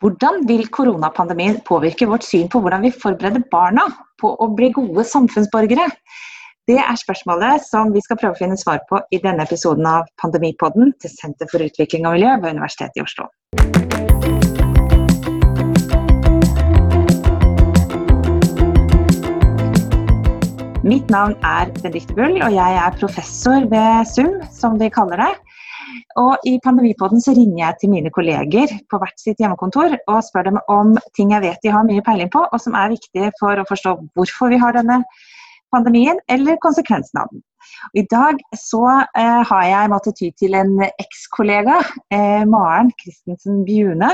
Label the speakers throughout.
Speaker 1: Hvordan vil koronapandemien påvirke vårt syn på hvordan vi forbereder barna på å bli gode samfunnsborgere? Det er spørsmålet som vi skal prøve å finne svar på i denne episoden av Pandemipodden til Senter for utvikling og miljø ved Universitetet i Oslo. Mitt navn er Benedicte Bull, og jeg er professor ved SUM, som de kaller det. Og I Pandemipodden så ringer jeg til mine kolleger på hvert sitt hjemmekontor og spør dem om ting jeg vet de har mye peiling på, og som er viktige for å forstå hvorfor vi har denne pandemien, eller konsekvensen av den. Og I dag så eh, har jeg måttet ty til en ekskollega, eh, Maren Christensen Bjune.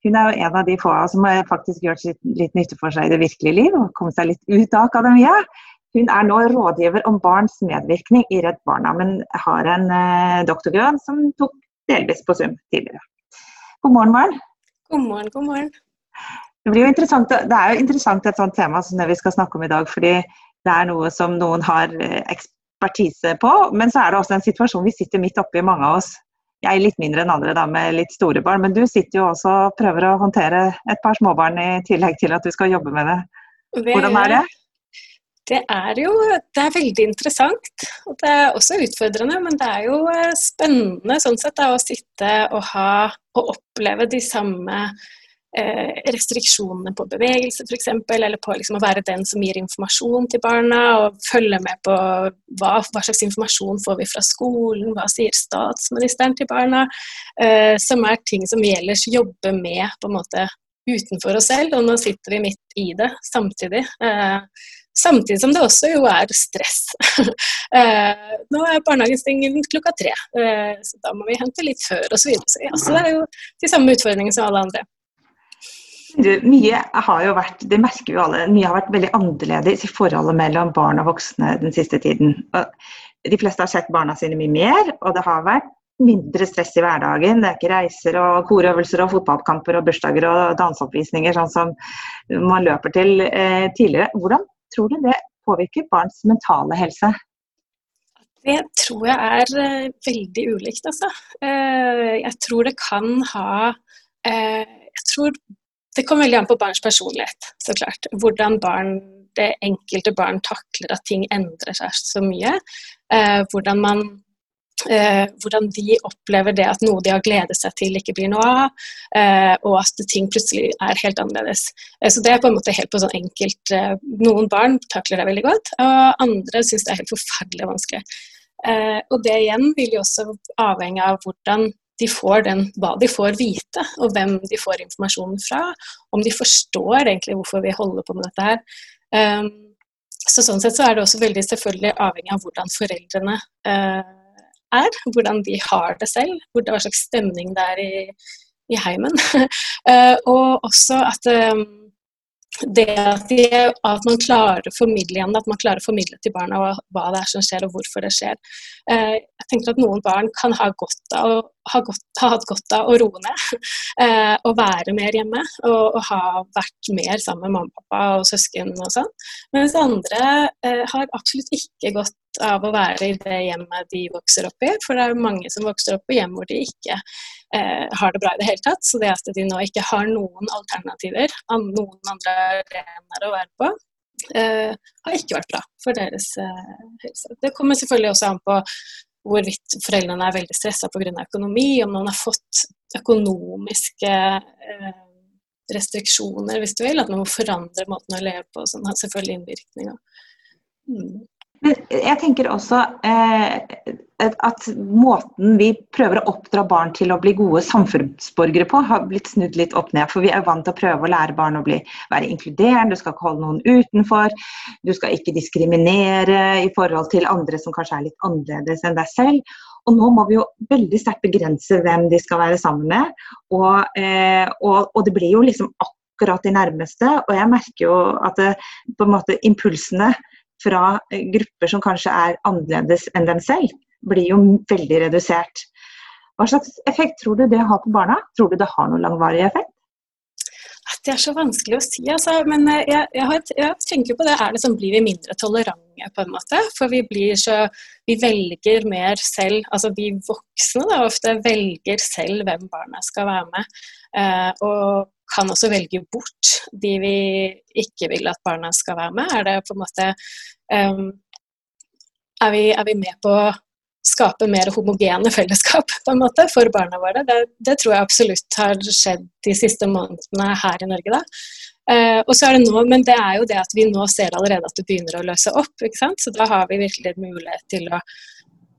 Speaker 1: Hun er jo en av de få som har faktisk gjør litt nytte for seg i det virkelige liv og kommet seg litt ut av akademia. Hun er nå rådgiver om barns medvirkning i Redd Barna, men har en eh, doktorgrad som tok delvis på sum tidligere. God morgen, Maren.
Speaker 2: God morgen, god morgen.
Speaker 1: Det, jo det er jo interessant et sånt tema som det vi skal snakke om i dag, fordi det er noe som noen har eh, ekspertise på, men så er det også en situasjon vi sitter midt oppi, mange av oss. Jeg er litt mindre enn andre da, med litt store barn, men du sitter jo også og prøver å håndtere et par småbarn i tillegg til at du skal jobbe med det. Hvordan er det?
Speaker 2: Det er jo det er veldig interessant. og Det er også utfordrende, men det er jo eh, spennende sånn sett da, å sitte og ha og oppleve de samme eh, restriksjonene på bevegelse f.eks., eller på liksom, å være den som gir informasjon til barna, og følge med på hva, hva, slags informasjon får vi fra skolen, hva sier statsministeren til barna, eh, som er ting som vi ellers jobber med på en måte utenfor oss selv, og nå sitter vi midt i det samtidig. Eh, Samtidig som det også jo er stress. eh, nå er barnehagen stengt klokka tre, eh, så da må vi hente litt før osv. Så, så ja, så det er jo de samme utfordringene som alle andre.
Speaker 1: Du, mye har jo vært, det merker vi alle, mye har vært veldig annerledes i forholdet mellom barn og voksne den siste tiden. De fleste har sett barna sine mye mer, og det har vært mindre stress i hverdagen. Det er ikke reiser og korøvelser og fotballkamper og bursdager og danseoppvisninger sånn som man løper til eh, tidligere. Hvordan tror du det påvirker barns mentale helse?
Speaker 2: Det tror jeg er uh, veldig ulikt, altså. Uh, jeg tror det kan ha uh, Jeg tror det kommer veldig an på barns personlighet, så klart. Hvordan barn, det enkelte barn takler at ting endrer seg så mye. hvordan man Eh, hvordan de opplever det at noe de har gledet seg til, ikke blir noe av, eh, og at ting plutselig er helt annerledes. Eh, så det er på en måte helt på sånn enkelt eh, Noen barn takler det veldig godt, og andre syns det er helt forferdelig vanskelig. Eh, og det igjen vil jo også avhenge av hvordan de får den, hva de får vite, og hvem de får informasjonen fra. Om de forstår egentlig hvorfor vi holder på med dette her. Um, så Sånn sett så er det også veldig selvfølgelig avhengig av hvordan foreldrene uh, er, hvordan de har det selv, hva slags stemning det er i, i heimen. uh, og også at um, det at, de, at, man klarer å formidle igjen, at man klarer å formidle til barna hva, hva det er som skjer og hvorfor det skjer. Uh, jeg tenker at Noen barn kan ha, godt av, ha, godt, ha hatt godt av å roe ned eh, og være mer hjemme og, og, ha vært mer sammen med mamma, pappa og søsken og sånn. Mens andre eh, har absolutt ikke gått av å være i det hjemmet de vokser opp i. For det er mange som vokser opp i hjem hvor de ikke eh, har det bra i det hele tatt. Så det at de nå ikke har noen alternativer, noen andre arenaer å være på, eh, har ikke vært bra for deres eh, helse. Det kommer selvfølgelig også an på hvorvidt foreldrene er veldig stressa pga. økonomi, om noen har fått økonomiske eh, restriksjoner, hvis du vil, at man må forandre måten å leve på, som har selvfølgelig innvirkninger. Mm.
Speaker 1: Jeg tenker også eh, at måten vi prøver å oppdra barn til å bli gode samfunnsborgere på, har blitt snudd litt opp ned. For vi er vant til å prøve å lære barn å bli, være inkluderende, du skal ikke holde noen utenfor. Du skal ikke diskriminere i forhold til andre som kanskje er litt annerledes enn deg selv. Og nå må vi jo veldig sterkt begrense hvem de skal være sammen med. Og, eh, og, og det blir jo liksom akkurat de nærmeste. Og jeg merker jo at det, på en måte impulsene fra eh, grupper som kanskje er annerledes enn dem selv, blir jo veldig redusert. Hva slags effekt tror du det har på barna? Tror du det har noen langvarig effekt?
Speaker 2: Det er så vanskelig å si, altså. Men eh, jeg, jeg, har, jeg tenker på det. Er det sånn, blir vi mindre tolerante, på en måte? For vi blir så Vi velger mer selv. Altså vi voksne da ofte velger selv hvem barna skal være med. Eh, og kan også velge bort de vi ikke vil at barna skal være med. Er det på en måte um, er, vi, er vi med på å skape mer homogene fellesskap på en måte for barna våre. Det, det, tror jeg absolutt har skjedd de siste månedene her i Norge. da. Uh, og så er det nå, Men det er jo det at vi nå ser allerede at det begynner å løse opp. ikke sant? Så da har vi virkelig mulighet til å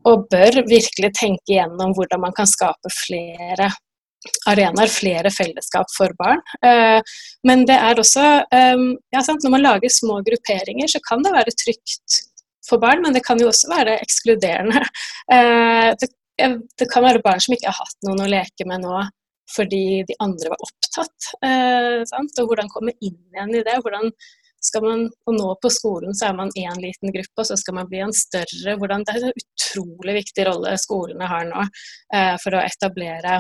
Speaker 2: og bør virkelig tenke igjennom hvordan man kan skape flere arenaer, flere fellesskap for barn. Eh, men det er også eh, ja, sant, Når man lager små grupperinger, så kan det være trygt for barn, men det kan jo også være ekskluderende. Eh, det, kan være barn som ikke har hatt noen å leke med nå fordi de andre var opptatt. Sant? og hvordan komme inn igjen i det. hvordan skal man, og nå på skolen så er man én liten gruppe, og så skal man bli en større. Hvordan, det er en utrolig viktig rolle skolene har nå for å etablere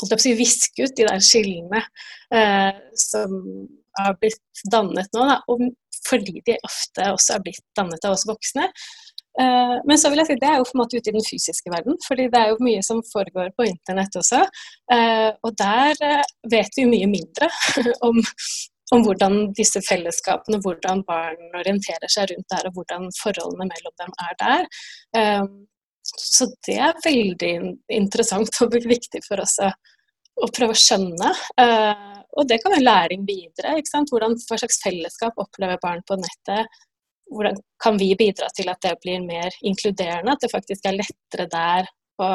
Speaker 2: holdt jeg på å si, viske ut de der skillene eh, som har blitt dannet nå. Da. Og fordi de ofte også er blitt dannet av oss voksne. Eh, men så vil jeg si det er jo på en måte ute i den fysiske verden, fordi det er jo mye som foregår på internett også. Eh, og der uh, vet vi mye mindre om, om, hvordan disse fellesskapene, hvordan barn orienterer seg rundt der, og hvordan forholdene mellom dem er der. Så det er veldig interessant og viktig for oss å, å prøve å skjønne. Uh, og det kan være læring videre. ikke sant? Hvordan, hva slags fellesskap opplever barn på nettet? Hvordan kan vi bidra til at det blir mer inkluderende? At det faktisk er lettere der å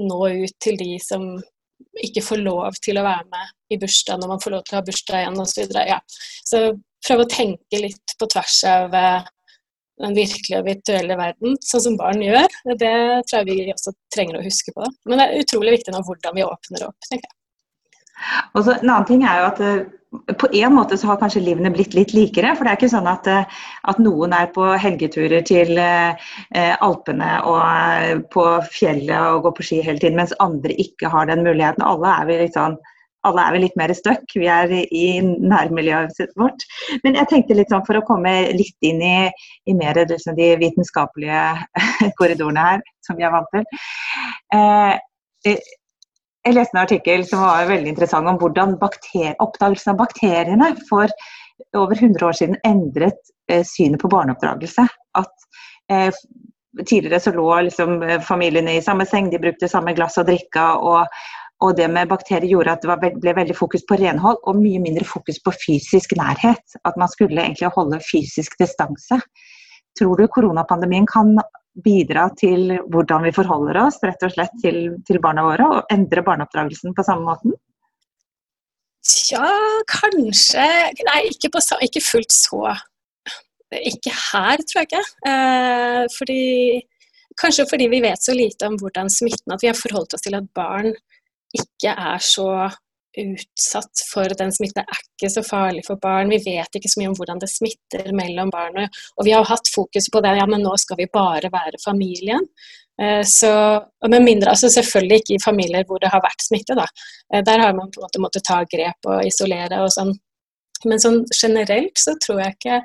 Speaker 2: nå ut til de som ikke får lov til å være med i bursdag når man får lov til å ha bursdag igjen osv. Så, ja. så prøve å tenke litt på tvers av uh, den virkelige og virtuelle verden, sånn som barn gjør. Det tror jeg vi også trenger å huske på. Men det er utrolig viktig nå hvordan vi åpner opp, tenker jeg.
Speaker 1: Og så, en annen ting er jo at uh, På en måte så har kanskje livene blitt litt likere. For det er ikke sånn at, uh, at noen er på helgeturer til uh, Alpene og på fjellet og går på ski hele tiden, mens andre ikke har den muligheten. Alle er vi litt sånn alle er vel litt mer stuck, vi er i nærmiljøet vårt. Men jeg tenkte litt sånn for å komme litt inn i, i mer liksom, de vitenskapelige korridorene her, som vi er vant til. Eh, jeg leste en artikkel som var veldig interessant om hvordan oppdagelsen av bakteriene for over 100 år siden endret eh, synet på barneoppdragelse. At eh, Tidligere så lå liksom, eh, familiene i samme seng, de brukte samme glass å drikke. Og, og, det med bakterier gjorde at det ble veldig fokus på renhold og mye mindre fokus på fysisk nærhet. At man skulle egentlig holde fysisk distanse. Tror du koronapandemien kan bidra til hvordan vi forholder oss rett og slett til, til barna våre, og endre barneoppdragelsen på samme måten?
Speaker 2: Ja, kanskje Nei, ikke, på, ikke fullt så Ikke her, tror jeg ikke. Eh, fordi, kanskje fordi vi vet så lite om hvordan smitten At vi har forholdt oss til at barn ikke er så utsatt for den smitten. Det er ikke så farlig for barn. Vi vet ikke så mye om hvordan det smitter mellom barn. Og vi har hatt fokus på det, ja, men nå skal vi bare være familien. Eh, så, med mindre, altså Selvfølgelig ikke i familier hvor det har vært smitte. da. Eh, der har man på en måte måttet ta grep og isolere og sånn. Men sånn generelt så tror jeg ikke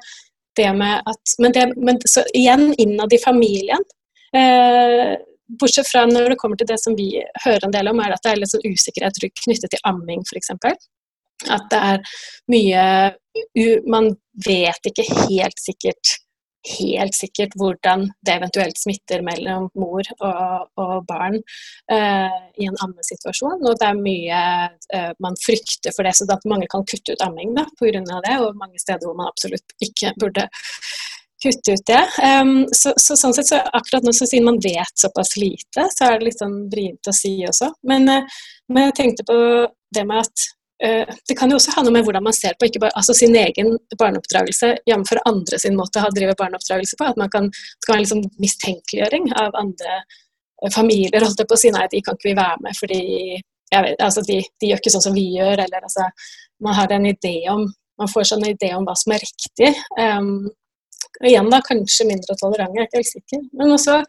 Speaker 2: det med at Men, det, men så igjen innad i familien. Eh, Bortsett fra når det kommer til det som vi hører en del om, er at det er litt sånn usikkerhet knyttet til amming f.eks. At det er mye Man vet ikke helt sikkert helt sikkert hvordan det eventuelt smitter mellom mor og, og barn uh, i en ammesituasjon. Og det er mye uh, man frykter for det, så at mange kan kutte ut amming pga. det. Og mange steder hvor man absolutt ikke burde kutte ut det. Um, så, så, sånn sett, så akkurat nå så siden man vet såpass lite, så er det litt sånn vrient å si også. Men, uh, men, jeg tenkte på det med at uh, det kan jo også ha noe med hvordan man ser på ikke bare, altså sin egen barneoppdragelse, jf. andre sin måte å drive barneoppdragelse på. At man kan, det kan være liksom mistenkeliggjøring av andre uh, familier. holdt jeg på å si nei, de kan ikke vi være med fordi vet, altså de, de, gjør ikke sånn som vi gjør. eller altså, Man har en idé om man får sånn idé om hva som er riktig. Um, og igjen da, kanskje mindre tolerante, jeg er ikke helt sikker. Men også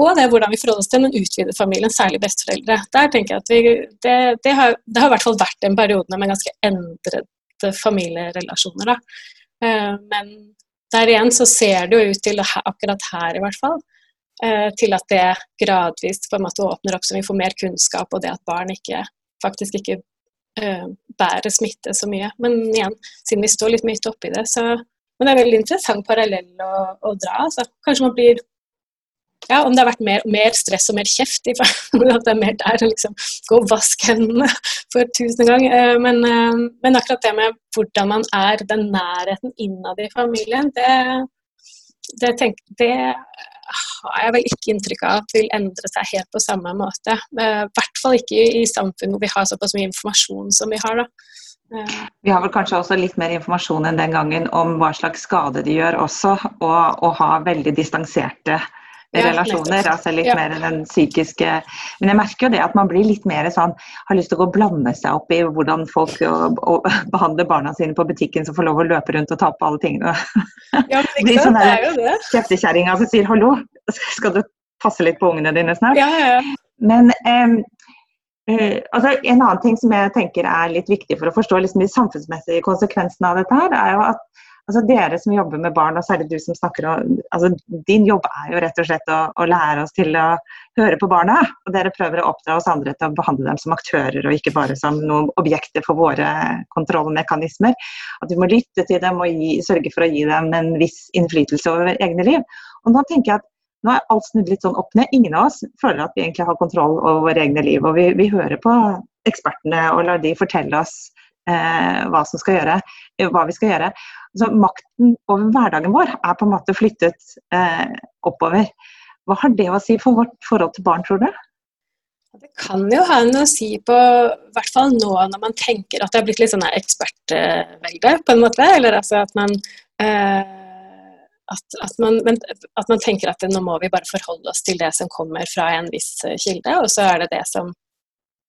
Speaker 2: og det er hvordan vi forholder oss til den utvidede familien, særlig besteforeldre. Der tenker jeg at vi, det, det, har, det, har, i hvert fall vært en periode med ganske endrede familierelasjoner. Da. Uh, men der igjen så ser det jo ut til, akkurat her i hvert fall, uh, til at det gradvis på en måte åpner opp så vi får mer kunnskap, og det at barn ikke, faktisk ikke uh, bærer smitte så mye. Men igjen, siden vi står litt midt oppi det, så Men det er veldig interessant parallell å, å dra. Så Kanskje man blir ja, om det har vært mer, mer, stress og mer kjeft i at det er mer der å liksom gå og vaske hendene for tusen gang. Eh, men, eh, men, akkurat det med hvordan man er, den nærheten innad i familien, det, det, tenk, det har jeg vel ikke inntrykk av at vil endre seg helt på samme måte. Eh, I hvert fall ikke i samfunn hvor vi har såpass mye informasjon som vi har. da.
Speaker 1: Vi har vel kanskje også litt mer informasjon enn den gangen om hva slags skade de gjør også, og, og ha veldig distanserte relasjoner. altså Litt ja. mer enn den psykiske Men jeg merker jo det at man blir litt mer sånn Har lyst til å gå og blande seg opp i hvordan folk og, og, behandler barna sine på butikken som får lov å løpe rundt og ta på alle tingene.
Speaker 2: Ja, men ikke sant, det er jo det.
Speaker 1: Kjeftekjerringa som sier 'hallo, skal du passe litt på ungene dine snart'?
Speaker 2: Ja, ja.
Speaker 1: Men um, uh, altså, en annen ting som jeg tenker er litt viktig for å forstå liksom, de samfunnsmessige konsekvensene av dette, her, er jo at altså dere som jobber med barn, og særlig du som snakker om altså Din jobb er jo rett og slett å, å, lære oss til å høre på barna. Og dere prøver å oppdra oss andre til å behandle dem som aktører, og ikke bare som noen objekter for våre kontrollmekanismer. At vi må lytte til dem og gi, sørge for å gi dem en viss innflytelse over egne liv. Og da tenker jeg at nå er alt snudd litt sånn opp ned. Ingen av oss føler at vi egentlig har kontroll over våre egne liv. Og vi, vi hører på ekspertene og lar de fortelle oss eh, hva, gjøre, hva, vi skal gjøre. Så makten over hverdagen vår er på en måte flyttet eh, oppover. Hva har det å si for vårt forhold til barn, tror du?
Speaker 2: Det kan jo ha noe å si på i hvert fall nå når man tenker at det har blitt litt sånn ekspertvelde, på en måte. Eller altså at man eh, at, at, man, at, man, tenker at nå må vi bare forholde oss til det som kommer fra en viss kilde, og så er det det som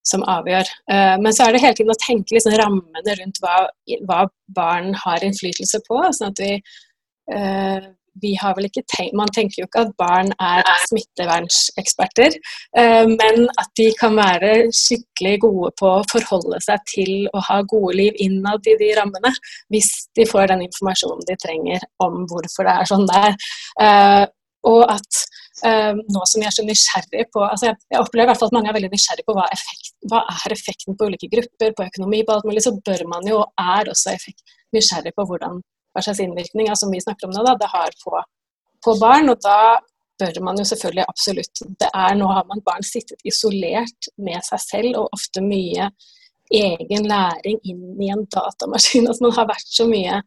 Speaker 2: som avgjør. Uh, men så er det hele tiden å tenke liksom rammene rundt hva, hva, barn har innflytelse på. sånn at vi, uh, vi har vel ikke tenkt, Man tenker jo ikke at barn er smittevernseksperter, uh, men at de kan være skikkelig gode på å forholde seg til å ha gode liv innad i de rammene, hvis de får den informasjonen de trenger om hvorfor det er sånn det er. og at Uh, nå som jeg er så nysgjerrig på altså jeg, jeg, opplever i hvert fall at mange er veldig nysgjerrig på hva, effekt, hva er effekten på ulike grupper, på økonomi, på alt mulig, så bør man jo, er også effekt, nysgjerrig på hvordan, hva slags innvirkning som vi snakker om nå, da, det har på, på, barn. Og da bør man jo selvfølgelig absolutt det er, Nå har man barn sittet isolert med seg selv og ofte mye egen læring inn i en datamaskin. altså Man har vært så mye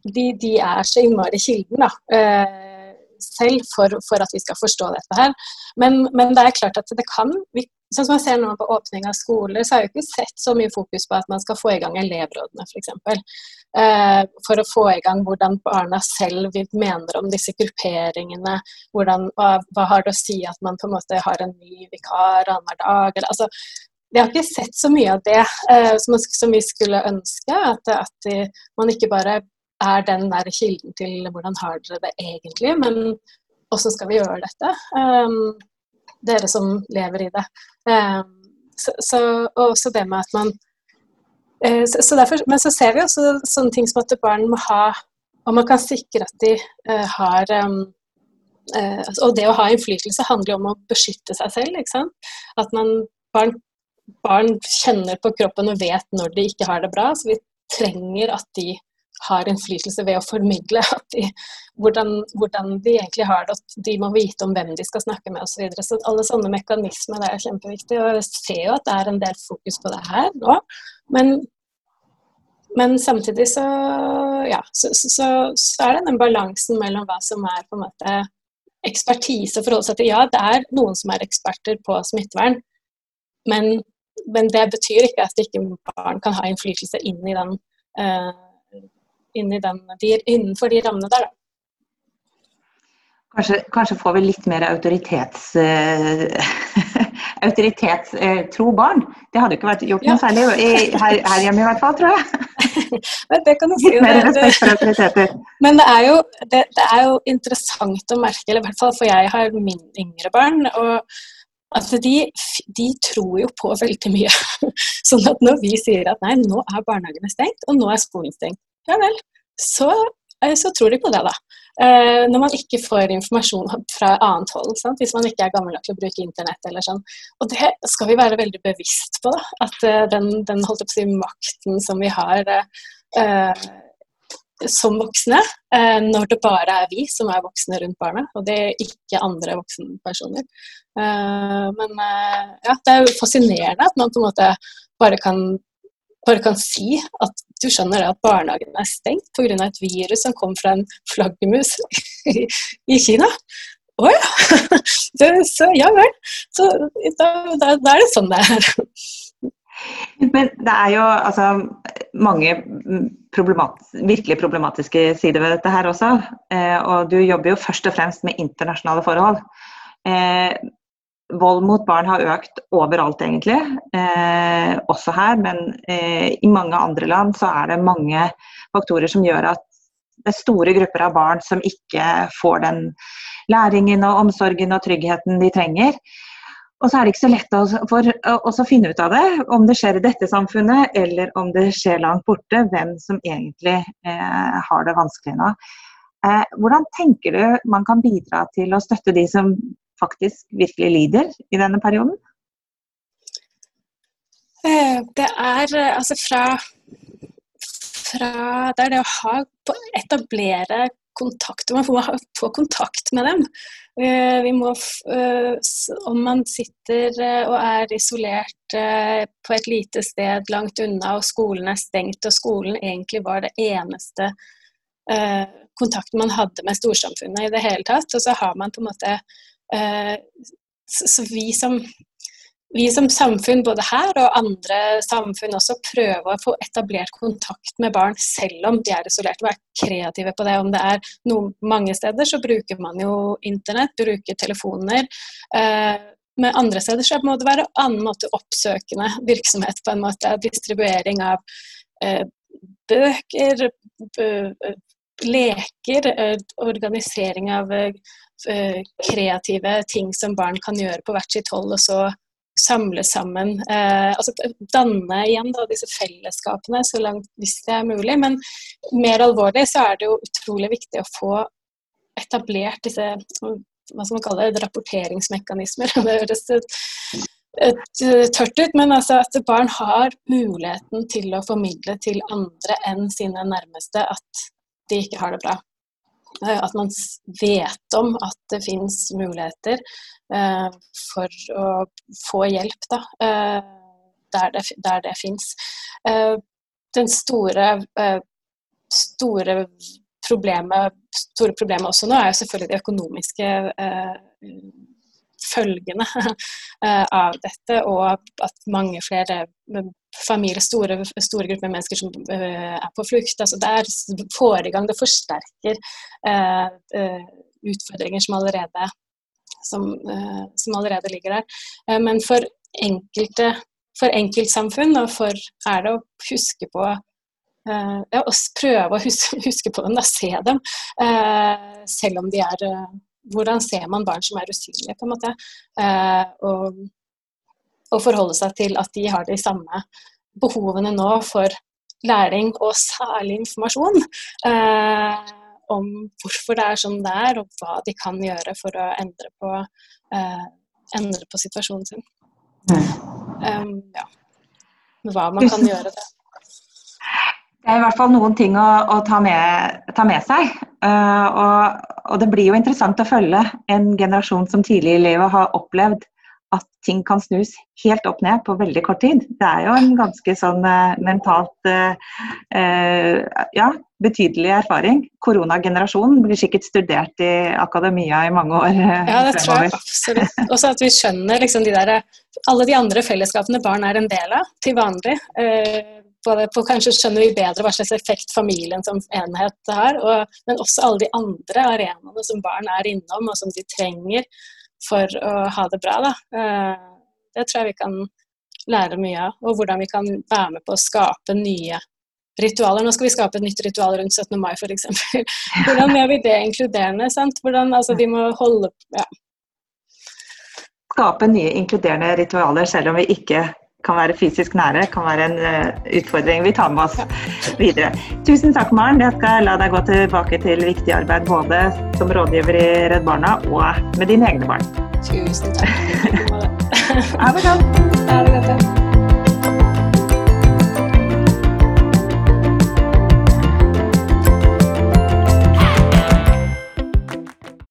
Speaker 2: De, de er så innmari kilden, da. Uh, selv for, for, at vi skal forstå dette her. Men, men, det er klart at det kan vi, Sånn som jeg ser nå på åpning av skoler, så har jeg ikke sett så mye fokus på at man skal få i gang elevrådene, f.eks. Eh, for å få i gang hvordan barna selv mener om disse grupperingene. Hvordan, hva, hva, har det å si at man på en måte har en ny vikar annenhver dag? Eller, altså, vi har ikke sett så mye av det eh, som, som, vi skulle ønske. At, at man ikke bare er den der kilden til hvordan har dere det egentlig, men hvordan skal vi gjøre dette? Um, dere som lever i det. Så, så, og også det med at man uh, så, derfor, Men så ser vi også sånne ting som at barn må ha Og man kan sikre at de uh, har um, uh, Og det å ha innflytelse handler jo om å beskytte seg selv. ikke sant? At man, barn, barn kjenner på kroppen og vet når de ikke har det bra. Så vi trenger at de har innflytelse ved å formidle de, hvordan, hvordan, de egentlig har det. At de må vite om hvem de skal snakke med osv. Så, videre. så alle sånne mekanismer er kjempeviktig. Og jeg ser jo at det er en del fokus på det her nå. Men, men samtidig så, ja, så, så, så, er det den balansen mellom hva som er på en måte ekspertise å forholde seg til. Ja, det er noen som er eksperter på smittevern, men, men det betyr ikke at ikke barn kan ha innflytelse inn i den inn den, de, innenfor de rammene der.
Speaker 1: Kanskje, kanskje, får vi litt mer autoritets, uh, autoritetstro uh, barn. Det hadde ikke vært gjort noe ja. særlig her, her, hjemme i hvert fall, tror jeg.
Speaker 2: det kan du si.
Speaker 1: Litt mer respekt for autoriteter.
Speaker 2: Men det er, jo, det, det er, jo, interessant å merke, eller i hvert fall for jeg har min yngre barn. og Altså, de, de, tror jo på veldig mye. sånn at når vi sier at nei, nå er barnehagene stengt, og nå er skolen stengt, ja vel, så, eh, så tror de på det, da. Uh, når man ikke får informasjon fra annet hold. Sant? Hvis man ikke er gammel nok til å bruke internett. eller sånn. Og det skal vi være veldig bevisst på. Da. At uh, den, den holdt på si, makten som vi har uh, som voksne, når det bare er vi som er voksne rundt barna, og det er ikke andre voksenpersoner. men ja, det er jo fascinerende at man på en måte bare kan bare kan si at du skjønner at barnehagen er stengt pga. et virus som kom fra en flaggermus i, Kina. Å oh, ja! så ja vel. Så da, da, da, er det sånn det er.
Speaker 1: Men det er jo altså, mange problemat virkelig problematiske sider ved dette her også. Eh, og du jobber jo først og fremst med internasjonale forhold. Eh, vold mot barn har økt overalt, egentlig. Eh, også her, men eh, i mange andre land så er det mange faktorer som gjør at det er store grupper av barn som ikke får den læringen og omsorgen og tryggheten de trenger. Og så er det ikke så lett å, for å finne ut av det, om det skjer i dette samfunnet eller om det skjer langt borte, hvem som egentlig eh, har det vanskelig nå. Eh, hvordan tenker du man kan bidra til å støtte de som faktisk virkelig lider i denne perioden?
Speaker 2: Eh, det er eh, altså fra, fra Det er det å ha etablere kontakt. Man må få kontakt med dem. Eh, vi må, om man sitter og er isolert på et lite sted langt unna, og skolen er stengt, og skolen egentlig var det eneste kontakten man hadde med storsamfunnet i det hele tatt, og så har man på en måte så vi som, vi som samfunn, både her og andre samfunn, også prøver å få etablert kontakt med barn selv om de er isolert. Være kreative på det. Om det er noe, mange steder så bruker man jo internett, bruker telefoner. Eh, men andre steder så må det være en annen måte oppsøkende virksomhet. på en måte, Distribuering av eh, bøker, leker, organisering av Eh, kreative ting som barn kan gjøre på hvert sitt hold, og så samle sammen. Eh, altså danne igjen da, disse fellesskapene så langt hvis det er mulig. Men mer alvorlig så er det jo utrolig viktig å få etablert disse hva skal man kalle det, rapporteringsmekanismer. Det høres et tørt ut, men altså at barn har muligheten til å formidle til andre enn sine nærmeste at de ikke har det bra. Eh, at man vet om at det finnes muligheter eh, for å få hjelp da, eh, der det, der det fins. Den store, store problemet, store problemet også nå er jo selvfølgelig de økonomiske følgene av dette, og at mange flere familier, store, store grupper mennesker som uh, er på flukt. Altså det er får i gang, det forsterker uh, uh, utfordringer som allerede, som, som allerede ligger der. men for enkelte for enkeltsamfunn og for er det å huske på ja, å prøve å huske, huske, på dem, da, se dem. selv om de er Hvordan ser man barn som er usynlige, på en måte? og og forholde seg til at de har de samme behovene nå for læring og særlig informasjon eh, om hvorfor det er sånn det er, og hva de kan gjøre for å endre på, eh, endre på situasjonen sin. Um, ja. Hva man kan gjøre det.
Speaker 1: Det er i hvert fall noen ting å, å ta, med, ta, med, seg. Uh, og, og, det blir jo interessant å følge en generasjon som tidlig i livet har opplevd at ting kan snus helt opp ned på veldig kort tid. Det er jo en ganske sånn uh, mentalt uh, uh, ja, betydelig erfaring. Koronagenerasjonen blir sikkert studert i akademia i mange år
Speaker 2: Ja, det tror jeg absolutt. Også at vi skjønner liksom de der, alle de andre fellesskapene barn er en del av til vanlig. Både på Kanskje skjønner vi bedre hva slags effekt familien som enhet har, og, men også alle de andre arenaene som barn er innom, og som de trenger for å ha det bra. Da. Eh, det tror jeg vi kan lære mye av. Og hvordan vi kan være med på å skape nye ritualer. Nå skal vi skape et nytt ritual rundt 17. mai f.eks. Hvordan gjør vi det inkluderende? sant? Hvordan, altså, de må holde ja.
Speaker 1: Skape nye inkluderende ritualer selv om vi ikke kan være fysisk nære, kan være en uh, utfordring vi tar med oss videre. Tusen takk, Maren. Jeg skal la deg gå tilbake til viktig arbeid både som rådgiver i Redd Barna og med dine egne barn.
Speaker 2: Tusen takk.
Speaker 1: ha det godt.